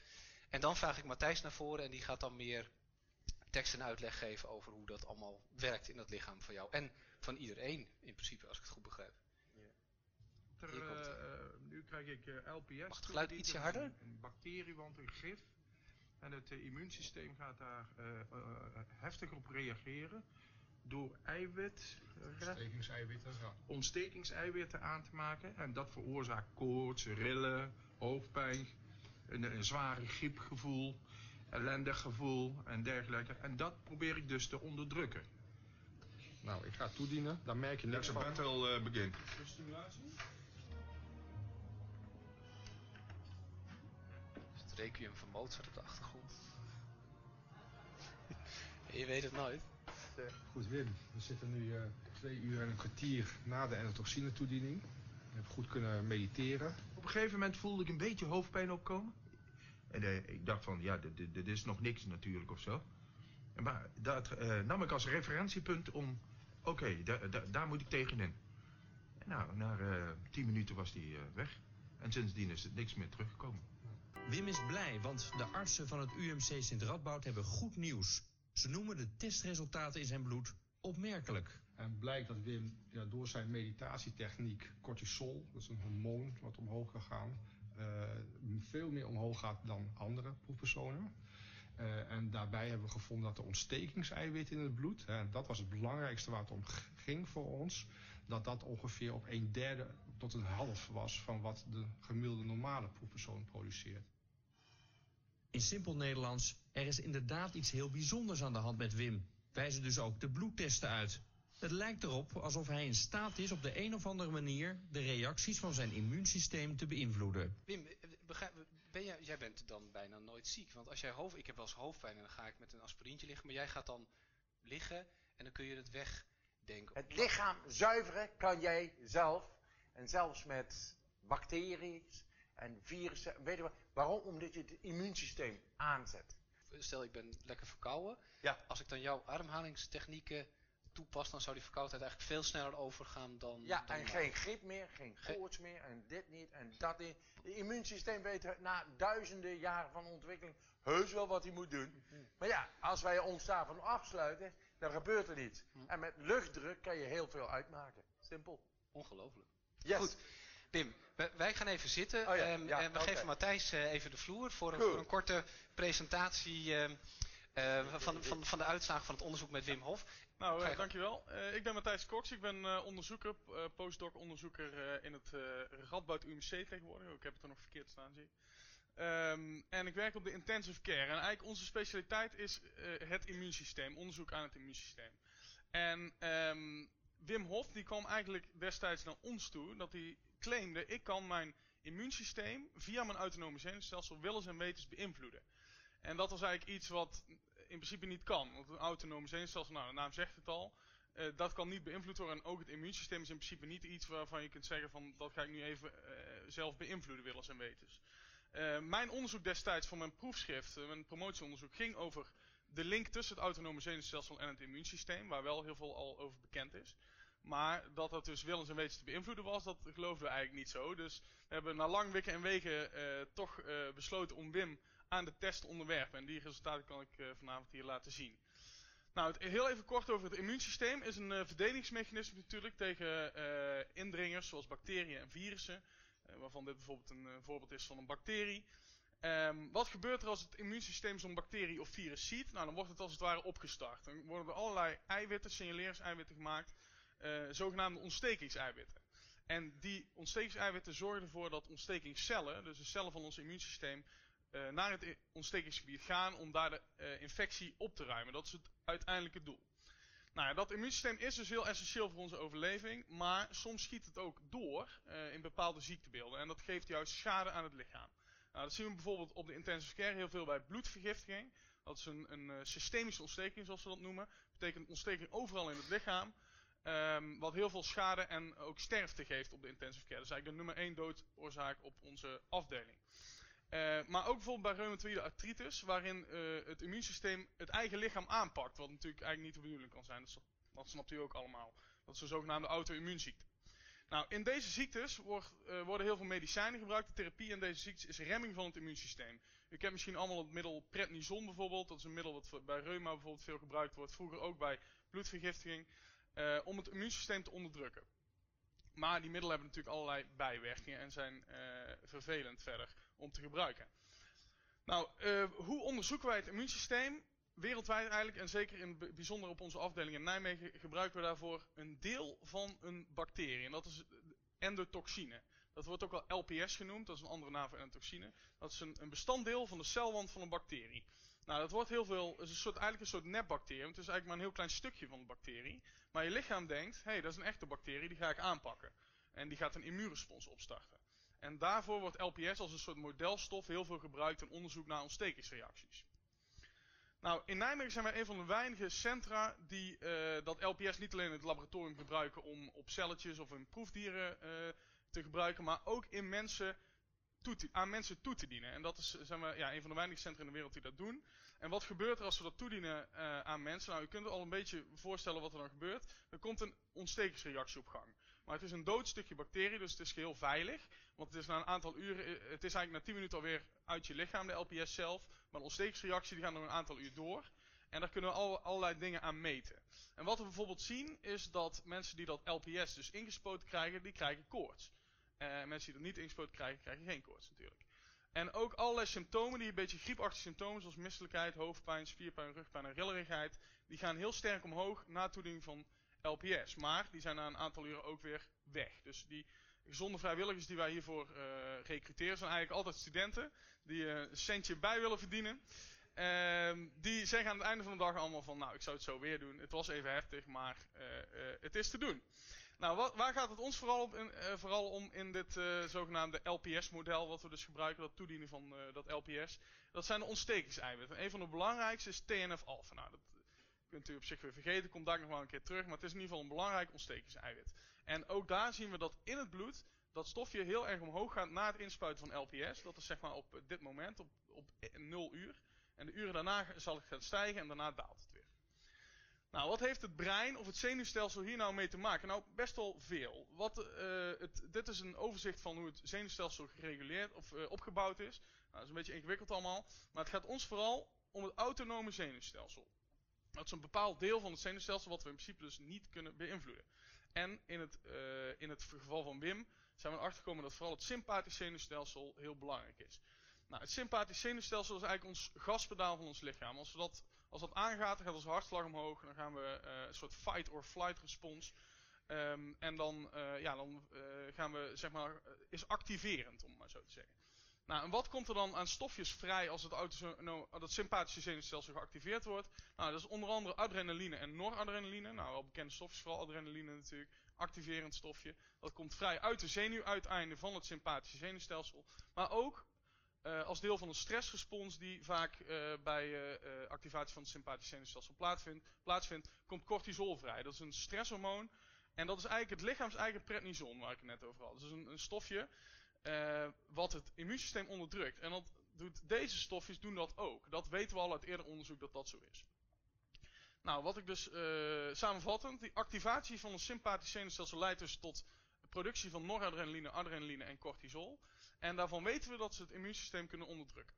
En dan vraag ik Matthijs naar voren. En die gaat dan meer tekst en uitleg geven over hoe dat allemaal werkt in het lichaam van jou. En van iedereen, in principe, als ik het goed begrijp. Ter, uh, nu krijg ik uh, LPS. Mag het geluid ietsje harder? Een, een bacteriewand, een gif. En het uh, immuunsysteem gaat daar heftig op reageren. Door eiwit, ontstekingseiwitten, ja. ontstekingseiwitten aan te maken. En dat veroorzaakt koorts, rillen, hoofdpijn, een, een zware griepgevoel, ellendig gevoel en dergelijke. En dat probeer ik dus te onderdrukken. Nou, ik ga toedienen. Dan merk je niks van. Let battle uh, begin. Stimulatie? Requiem van Mozart op de achtergrond. je weet het nooit. Goed Wim, we zitten nu uh, twee uur en een kwartier na de endotoxine toediening. We hebben goed kunnen mediteren. Op een gegeven moment voelde ik een beetje hoofdpijn opkomen. En uh, ik dacht van, ja, dit is nog niks natuurlijk of zo. Maar dat uh, nam ik als referentiepunt om, oké, okay, daar moet ik tegenin. En nou, na tien minuten was die weg. En sindsdien is het niks meer teruggekomen. Wim is blij, want de artsen van het UMC Sint Radboud hebben goed nieuws. Ze noemen de testresultaten in zijn bloed opmerkelijk. En blijkt dat Wim ja, door zijn meditatietechniek cortisol, dat is een hormoon wat omhoog gaan, uh, veel meer omhoog gaat dan andere proefpersonen. Uh, en daarbij hebben we gevonden dat de ontstekingseiwitten in het bloed, hè, dat was het belangrijkste waar het om ging voor ons, dat dat ongeveer op een derde tot een half was van wat de gemiddelde normale proefpersoon produceert. In simpel Nederlands, er is inderdaad iets heel bijzonders aan de hand met Wim. Wijzen dus ook de bloedtesten uit. Het lijkt erop alsof hij in staat is op de een of andere manier de reacties van zijn immuunsysteem te beïnvloeden. Wim, begrijp, ben jij, jij bent dan bijna nooit ziek. Want als jij hoofd, ik heb wel eens hoofdpijn en dan ga ik met een aspirintje liggen. Maar jij gaat dan liggen en dan kun je het wegdenken. Het lichaam zuiveren kan jij zelf. En zelfs met bacteriën en virussen. Weet je wat? Waarom? Omdat je het immuunsysteem aanzet. stel ik ben lekker verkouden. Ja. Als ik dan jouw ademhalingstechnieken toepas, dan zou die verkoudheid eigenlijk veel sneller overgaan dan... Ja, dan en geen griep meer, geen Ge- koorts meer en dit niet en dat niet. Het immuunsysteem weet na duizenden jaren van ontwikkeling heus wel wat hij moet doen. Maar ja, als wij ons daarvan afsluiten, dan gebeurt er niets. Hm. En met luchtdruk kan je heel veel uitmaken. Simpel. Ongelooflijk. Yes. Goed. Wim, wij, gaan even zitten. Oh ja, Ehm, ja, en we geven Matthijs eh, even de vloer voor een, voor een korte presentatie ehm, eh, van, van, van de uitslagen van het onderzoek met Wim Hof. Nou, eh, dankjewel. Eh, ik ben Matthijs Cox. Ik ben eh, onderzoeker, eh, postdoc onderzoeker eh, in het eh Radboud UMC tegenwoordig. Ik heb het er nog verkeerd staan, zie ik. Ehm, en ik werk op de intensive care. En eigenlijk onze specialiteit is eh, het immuunsysteem, onderzoek aan het immuunsysteem. En ehm, Wim Hof die kwam eigenlijk destijds naar ons toe dat hij claimde: ik kan mijn immuunsysteem via mijn autonome zenuwstelsel willens en wetens beïnvloeden. En dat was eigenlijk iets wat in principe niet kan. Want een autonome zenuwstelsel, nou de naam zegt het al, eh, dat kan niet beïnvloed worden. En ook het immuunsysteem is in principe niet iets waarvan je kunt zeggen van dat ga ik nu even eh, zelf beïnvloeden willens en wetens. Eh, mijn onderzoek destijds voor mijn proefschrift, mijn promotieonderzoek, ging over de link tussen het autonome zenuwstelsel en het immuunsysteem, waar wel heel veel al over bekend is. Maar dat dat dus willens en wetens te beïnvloeden was, dat geloofden we eigenlijk niet zo. Dus we hebben na lang wikken en wegen eh, toch eh, besloten om Wim aan de test te onderwerpen. En die resultaten kan ik eh, vanavond hier laten zien. Nou, heel even kort over het immuunsysteem. is een verdedigingsmechanisme natuurlijk tegen indringers zoals bacteriën en virussen. waarvan dit bijvoorbeeld een voorbeeld is van een bacterie. Ehm, wat gebeurt er als het immuunsysteem zo'n bacterie of virus ziet? Nou, dan wordt het als het ware opgestart. Dan worden er allerlei eiwitten, signaleerseiwitten gemaakt. Eh, zogenaamde ontstekingseiwitten. En die ontstekingseiwitten zorgen ervoor dat ontstekingscellen, dus de cellen van ons immuunsysteem, eh, naar het ontstekingsgebied gaan om daar de eh, infectie op te ruimen. Dat is het uiteindelijke doel. Nou ja, dat immuunsysteem is dus heel essentieel voor onze overleving, maar soms schiet het ook door in bepaalde ziektebeelden. En dat geeft juist schade aan het lichaam. Nou, dat zien we bijvoorbeeld op de intensive care heel veel bij bloedvergiftiging. Dat is een, systemische ontsteking, zoals we dat noemen. Dat betekent ontsteking overal in het lichaam. Ehm, wat heel veel schade en ook sterfte geeft op de intensive care. Dat is eigenlijk de nummer één doodoorzaak op onze afdeling. Eh, maar ook bijvoorbeeld bij reumatoïde artritis, waarin eh, het immuunsysteem het eigen lichaam aanpakt. Wat natuurlijk eigenlijk niet de bedoeling kan zijn. Dat, snapt u ook allemaal. Dat is een zogenaamde auto-immuunziekte. Nou, in deze ziektes wordt, eh, worden heel veel medicijnen gebruikt. De therapie in deze ziektes is remming van het immuunsysteem. U kent misschien allemaal het middel prednison bijvoorbeeld. Dat is een middel wat bij reuma bijvoorbeeld veel gebruikt wordt. Vroeger ook bij bloedvergiftiging. Eh, om het immuunsysteem te onderdrukken. Maar die middelen hebben natuurlijk allerlei bijwerkingen en zijn eh, vervelend verder om te gebruiken. Nou, eh, hoe onderzoeken wij het immuunsysteem? Wereldwijd eigenlijk, en zeker in bijzonder op onze afdeling in Nijmegen, gebruiken we daarvoor een deel van een bacterie. En dat is endotoxine. Dat wordt ook wel LPS genoemd, dat is een andere naam voor endotoxine. Dat is een, een bestanddeel van de celwand van een bacterie. Nou, dat wordt heel veel, is een soort, eigenlijk een soort nepbacterium. Het is eigenlijk maar een heel klein stukje van de bacterie. Maar je lichaam denkt, hé, hey, dat is een echte bacterie, die ga ik aanpakken. En die gaat een immuunrespons opstarten. En daarvoor wordt LPS als een soort modelstof heel veel gebruikt in onderzoek naar ontstekingsreacties. Nou, in Nijmegen zijn wij een van de weinige centra die eh, dat LPS niet alleen in het laboratorium gebruiken om op celletjes of in proefdieren eh, te gebruiken, maar ook in mensen aan mensen toe te dienen. En dat is zijn we, ja, een van de weinige centra in de wereld die dat doen. En wat gebeurt er als we dat toedienen eh, aan mensen? Nou, u kunt al een beetje voorstellen wat er dan gebeurt. Er komt een ontstekingsreactie op gang. Maar het is een dood stukje bacterie, dus het is geheel veilig. Want het is na een aantal uren, eh, het is eigenlijk na 10 minuten alweer uit je lichaam, de LPS zelf. Maar de ontstekingsreactie die gaat nog een aantal uur door. En daar kunnen we al, allerlei dingen aan meten. En wat we bijvoorbeeld zien, is dat mensen die dat LPS dus ingespoten krijgen, die krijgen koorts. Eh, mensen die dat niet ingespoten krijgen, krijgen geen koorts natuurlijk. En ook allerlei symptomen, die een beetje griepachtige symptomen, zoals misselijkheid, hoofdpijn, spierpijn, rugpijn en rillerigheid, die gaan heel sterk omhoog na toediening van LPS. Maar die zijn na een aantal uren ook weer weg. Dus die gezonde vrijwilligers die wij hiervoor eh, recruteren, zijn eigenlijk altijd studenten die eh, een centje bij willen verdienen. Ehm, die zeggen aan het einde van de dag allemaal van, nou ik zou het zo weer doen. Het was even heftig, maar het is te doen. Nou, waar gaat het ons vooral, op eh, vooral om in dit eh, zogenaamde LPS-model, wat we dus gebruiken, dat toedienen van eh, dat LPS? Dat zijn de ontstekingseiwitten. En een van de belangrijkste is TNF-alpha. Nou, dat kunt u op zich weer vergeten, komt daar nog wel een keer terug, maar het is in ieder geval een belangrijk ontstekingseiwit. En ook daar zien we dat in het bloed dat stofje heel erg omhoog gaat na het inspuiten van LPS. Dat is zeg maar op dit moment, op, op 0 uur. En de uren daarna zal het gaan stijgen en daarna daalt het. Nou, wat heeft het brein of het zenuwstelsel hier nou mee te maken? Nou, best wel veel. Wat, uh, het, dit is een overzicht van hoe het zenuwstelsel gereguleerd of uh, opgebouwd is. Nou, dat is een beetje ingewikkeld allemaal. Maar het gaat ons vooral om het autonome zenuwstelsel. Dat is een bepaald deel van het zenuwstelsel wat we in principe dus niet kunnen beïnvloeden. En in het, uh, in het geval van Wim zijn we erachter gekomen dat vooral het sympathisch zenuwstelsel heel belangrijk is. Nou, het sympathisch zenuwstelsel is eigenlijk ons gaspedaal van ons lichaam. Als, we dat, als dat aangaat, dan gaat onze hartslag omhoog. Dan gaan we uh, een soort fight or flight respons. Um, en dan, uh, ja, dan uh, gaan we, zeg maar, is activerend, om maar zo te zeggen. Nou, en wat komt er dan aan stofjes vrij als het, auto, het sympathische zenuwstelsel geactiveerd wordt? Nou, dat is onder andere adrenaline en noradrenaline. Nou, wel bekende stofjes, vooral adrenaline natuurlijk. Activerend stofje. Dat komt vrij uit de zenuwuiteinden van het sympathische zenuwstelsel. Maar ook uh, als deel van een stressrespons die vaak uh, bij uh, activatie van het sympathische zenuwstelsel plaatsvindt, plaatsvindt, komt cortisol vrij. Dat is een stresshormoon. En dat is eigenlijk het lichaams eigen prednison, waar ik het net over had. Dus een, een stofje wat het immuunsysteem onderdrukt. En dat doet, deze stofjes doen dat ook. Dat weten we al uit eerder onderzoek dat dat zo is. Nou, wat ik dus samenvattend, die activatie van een sympathisch zenuwstelsel leidt dus tot productie van noradrenaline, adrenaline en cortisol. En daarvan weten we dat ze het immuunsysteem kunnen onderdrukken.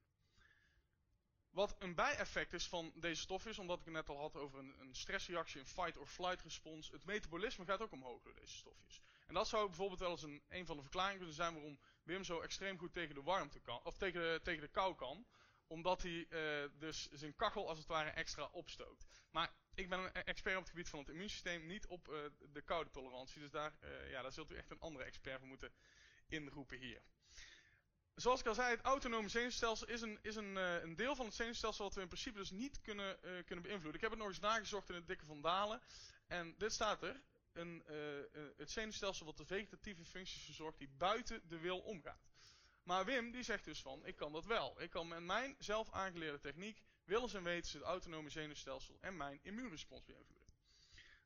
Wat een bijeffect is van deze stof is, omdat ik het net al had over een, een stressreactie, een fight or flight respons. Het metabolisme gaat ook omhoog door deze stofjes. En dat zou bijvoorbeeld wel eens een, een van de verklaringen kunnen zijn waarom Wim zo extreem goed tegen de warmte kan, of tegen de, tegen de kou kan. Omdat hij uh, dus zijn kachel als het ware extra opstookt. Maar ik ben een expert op het gebied van het immuunsysteem, niet op uh, de koude tolerantie. Dus daar, uh, ja, daar zult u echt een andere expert voor moeten inroepen hier. Zoals ik al zei, het autonome zenuwstelsel is een, is een, uh, een deel van het zenuwstelsel wat we in principe dus niet kunnen, uh, kunnen beïnvloeden. Ik heb het nog eens nagezocht in het dikke van Dalen. En dit staat er. Een, uh, het zenuwstelsel wat de vegetatieve functies verzorgt die buiten de wil omgaat. Maar Wim die zegt dus van, ik kan dat wel. Ik kan met mijn zelf aangeleerde techniek, willens en wetens het autonome zenuwstelsel en mijn immuunrespons beïnvloeden.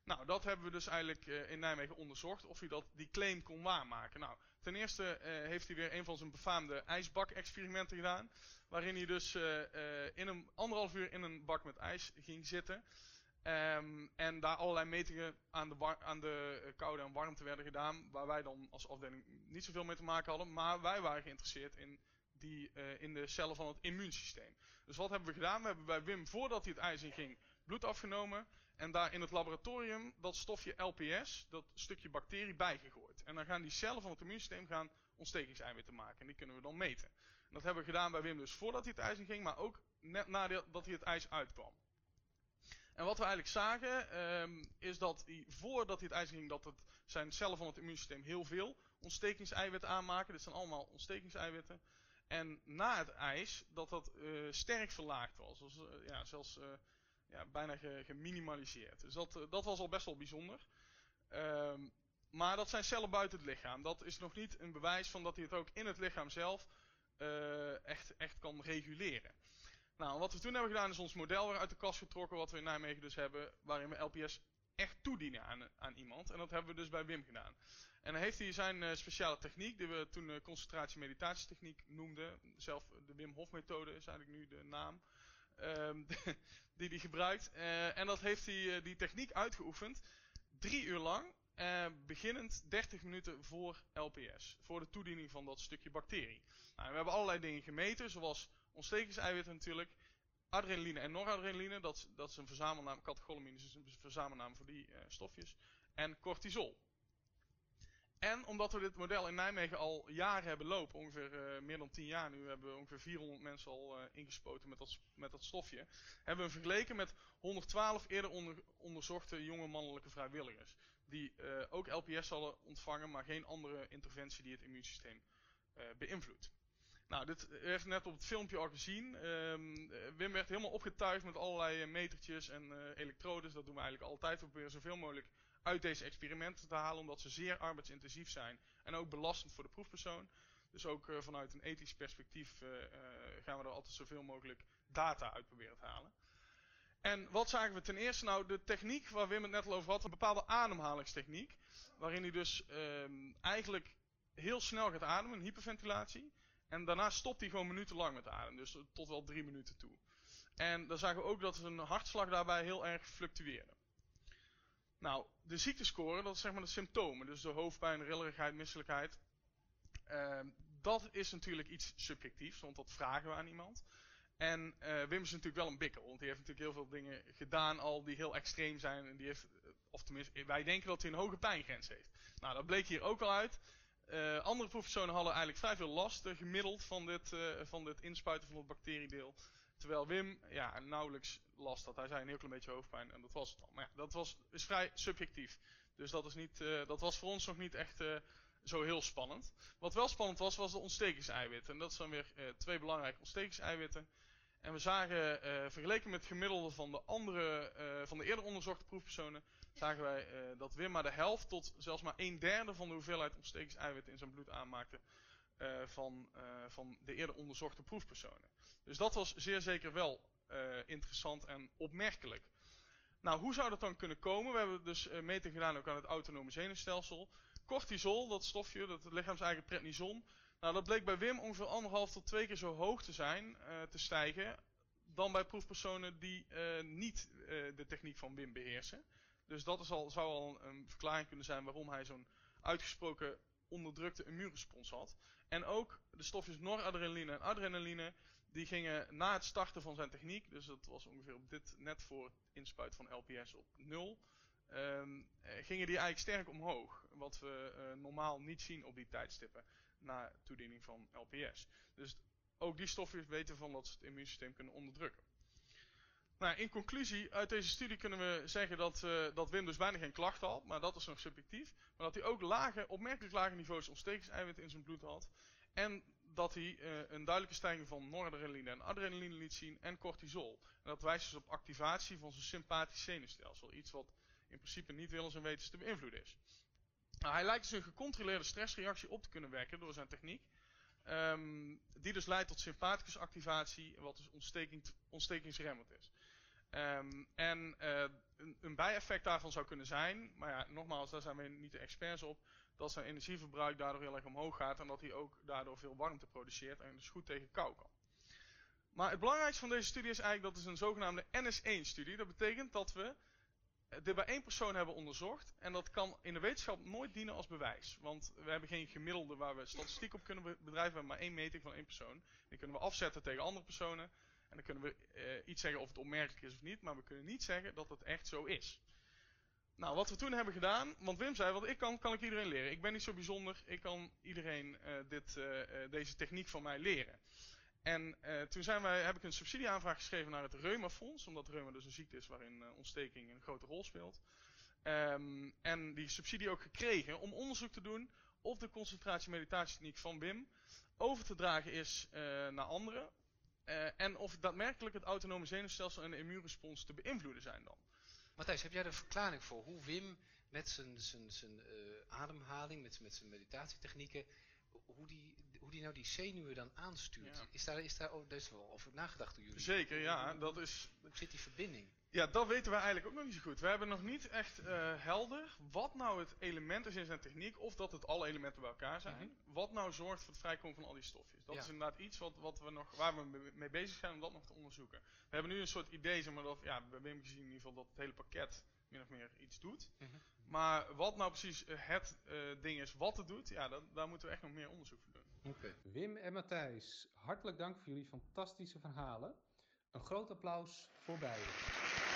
Nou, dat hebben we dus eigenlijk uh, in Nijmegen onderzocht, of hij dat, die claim kon waarmaken. Nou, ten eerste uh, heeft hij weer een van zijn befaamde ijsbak-experimenten gedaan. Waarin hij dus uh, in een anderhalf uur in een bak met ijs ging zitten. Um, en daar allerlei metingen aan de, aan de koude en warmte werden gedaan. Waar wij dan als afdeling niet zoveel mee te maken hadden. Maar wij waren geïnteresseerd in, die, in de cellen van het immuunsysteem. Dus wat hebben we gedaan? We hebben bij Wim, voordat hij het ijs in ging, bloed afgenomen. En daar in het laboratorium dat stofje LPS, dat stukje bacterie, bijgegooid. En dan gaan die cellen van het immuunsysteem gaan ontstekingseiwitten maken. En die kunnen we dan meten. En dat hebben we gedaan bij Wim dus voordat hij het ijs in ging, maar ook net nadat hij het ijs uitkwam. En wat we eigenlijk zagen, um, is dat hij voordat hij het ijs in ging, dat het zijn cellen van het immuunsysteem heel veel ontstekingseiwitten aanmaken. Dit zijn allemaal ontstekingseiwitten. En na het ijs, dat dat uh, sterk verlaagd was. Uh, ja, zelfs... Uh, ja, bijna ge, geminimaliseerd. Dus dat, dat was al best wel bijzonder. Um, maar dat zijn cellen buiten het lichaam. Dat is nog niet een bewijs van dat hij het ook in het lichaam zelf uh, echt, echt kan reguleren. Nou, wat we toen hebben gedaan is ons model weer uit de kast getrokken, wat we in Nijmegen dus hebben, waarin we LPS echt toedienen aan, aan iemand. En dat hebben we dus bij Wim gedaan. En dan heeft hij zijn uh, speciale techniek, die we toen uh, concentratie-meditatietechniek noemden. Zelf de Wim Hof methode is eigenlijk nu de naam. Um, die hij gebruikt. Uh, en dat heeft hij, uh, die techniek uitgeoefend. Drie uur lang. Uh, beginnend 30 minuten voor LPS. Voor de toediening van dat stukje bacterie. Nou, we hebben allerlei dingen gemeten. Zoals ontstekingseiwitten natuurlijk. Adrenaline en noradrenaline. Dat, dat is een verzamelnaam. Catecholamine is een verzamelnaam voor die stofjes. En cortisol. En omdat we dit model in Nijmegen al jaren hebben lopen, ongeveer uh, meer dan 10 jaar nu, hebben we ongeveer 400 mensen al uh, ingespoten met dat, met dat stofje, hebben we hem vergeleken met 112 eerder onder, onderzochte jonge mannelijke vrijwilligers. Die uh, ook LPS hadden ontvangen, maar geen andere interventie die het immuunsysteem beïnvloedt. Nou, dit heeft net op het filmpje al gezien. Um, Wim werd helemaal opgetuigd met allerlei metertjes en elektrodes. Dat doen we eigenlijk altijd. We proberen zoveel mogelijk uit deze experimenten te halen, omdat ze zeer arbeidsintensief zijn en ook belastend voor de proefpersoon. Dus ook uh, vanuit een ethisch perspectief uh, uh, gaan we er altijd zoveel mogelijk data uit proberen te halen. En wat zagen we ten eerste? Nou, de techniek waar Wim het net al over had, een bepaalde ademhalingstechniek. Waarin hij dus um, eigenlijk heel snel gaat ademen, een hyperventilatie. En daarna stopt hij gewoon minutenlang met ademen, dus tot wel drie minuten toe. En dan zagen we ook dat zijn hartslag daarbij heel erg fluctueerde. Nou, de ziektescore, dat is zeg maar de symptomen. Dus de hoofdpijn, rillerigheid, misselijkheid. Ehm, dat is natuurlijk iets subjectiefs, want dat vragen we aan iemand. En uh, Wim is natuurlijk wel een bikkel, want die heeft natuurlijk heel veel dingen gedaan al die heel extreem zijn. En die heeft, of tenminste, wij denken dat hij een hoge pijngrens heeft. Nou, dat bleek hier ook al uit. Uh, andere proefpersonen hadden eigenlijk vrij veel last, gemiddeld, van dit, van dit inspuiten van het bacteriedeel. Terwijl Wim ja, nauwelijks last had. Hij zei een heel klein beetje hoofdpijn en dat was het al. Maar ja, dat was, is vrij subjectief. Dus dat, is niet, dat was voor ons nog niet echt zo heel spannend. Wat wel spannend was, was de ontstekingseiwitten. En dat zijn weer twee belangrijke ontstekingseiwitten. En we zagen, vergeleken met het gemiddelde van de andere, van de eerder onderzochte proefpersonen, zagen wij dat Wim maar de helft tot zelfs maar een derde van de hoeveelheid ontstekingseiwitten in zijn bloed aanmaakte van, van de eerder onderzochte proefpersonen. Dus dat was zeer zeker wel interessant en opmerkelijk. Nou, hoe zou dat dan kunnen komen? We hebben dus metingen gedaan ook aan het autonome zenuwstelsel. Cortisol, dat stofje, dat lichaams-eigen prednison, nou, dat bleek bij Wim ongeveer anderhalf tot twee keer zo hoog te zijn, uh, te stijgen, dan bij proefpersonen die uh, niet uh, de techniek van Wim beheersen. Dus dat is al, zou al een verklaring kunnen zijn waarom hij zo'n uitgesproken onderdrukte immuunrespons had. En ook de stofjes noradrenaline en adrenaline, die gingen na het starten van zijn techniek, dus dat was ongeveer op dit, net voor het inspuiten van LPS op nul, um, gingen die eigenlijk sterk omhoog. Wat we normaal niet zien op die tijdstippen na toediening van LPS. Dus ook die stoffen weten van dat ze het immuunsysteem kunnen onderdrukken. Nou, in conclusie, uit deze studie kunnen we zeggen dat, uh, dat Wim dus bijna geen klachten had, maar dat is nog subjectief. Maar dat hij ook lage, opmerkelijk lage niveaus ontstekingseiwitten in zijn bloed had. En dat hij uh, een duidelijke stijging van noradrenaline en adrenaline liet zien en cortisol. En dat wijst dus op activatie van zijn sympathisch zenuwstelsel. Iets wat in principe niet willens en wetens te beïnvloeden is. Nou, hij lijkt dus een gecontroleerde stressreactie op te kunnen wekken door zijn techniek. Um, die dus leidt tot sympathicusactivatie, wat dus ontsteking, ontstekingsremmend is. Um, en uh, een, een, bijeffect daarvan zou kunnen zijn, maar ja, nogmaals, daar zijn we niet de experts op, dat zijn energieverbruik daardoor heel erg omhoog gaat en dat hij ook daardoor veel warmte produceert en dus goed tegen kou kan. Maar het belangrijkste van deze studie is eigenlijk dat het een zogenaamde NS1-studie. Dat betekent dat we dit bij één persoon hebben onderzocht. En dat kan in de wetenschap nooit dienen als bewijs. Want we hebben geen gemiddelde waar we statistiek op kunnen bedrijven. Hebben maar één meting van één persoon. Die kunnen we afzetten tegen andere personen. En dan kunnen we uh, iets zeggen of het opmerkelijk is of niet. Maar we kunnen niet zeggen dat het echt zo is. Nou, wat we toen hebben gedaan. Want Wim zei, wat ik kan, kan ik iedereen leren. Ik ben niet zo bijzonder. Ik kan iedereen uh, dit, uh, deze techniek van mij leren. En toen zijn wij, heb ik een subsidieaanvraag geschreven naar het Reumafonds, omdat reuma dus een ziekte is waarin ontsteking een grote rol speelt. Um, en die subsidie ook gekregen om onderzoek te doen of de concentratie-meditatietechniek van Wim over te dragen is naar anderen. en of daadwerkelijk het autonome zenuwstelsel en de immuunrespons te beïnvloeden zijn dan. Matthijs, heb jij er een verklaring voor hoe Wim met zijn, zijn, zijn ademhaling, met, met zijn meditatietechnieken, hoe die hoe die nou die zenuwen dan aanstuurt. Ja. Is daar, is daar oh, is wel over nagedacht door jullie? Zeker, ja. Dat is... Hoe zit die verbinding? Ja, dat weten we eigenlijk ook nog niet zo goed. We hebben nog niet echt uh, helder wat nou het element is in zijn techniek, of dat het alle elementen bij elkaar zijn. Mm -hmm. Wat nou zorgt voor het vrijkomen van al die stofjes. Dat ja. is inderdaad iets wat, wat we nog, waar we mee bezig zijn om dat nog te onderzoeken. We hebben nu een soort idee, zeg maar, dat, ja, we hebben gezien in ieder geval dat het hele pakket min of meer iets doet. Mm -hmm. Maar wat nou precies het uh, ding is wat het doet, ja, dat, daar moeten we echt nog meer onderzoek voor doen. Okay. Wim en Matthijs, hartelijk dank voor jullie fantastische verhalen. Een groot applaus voor beiden.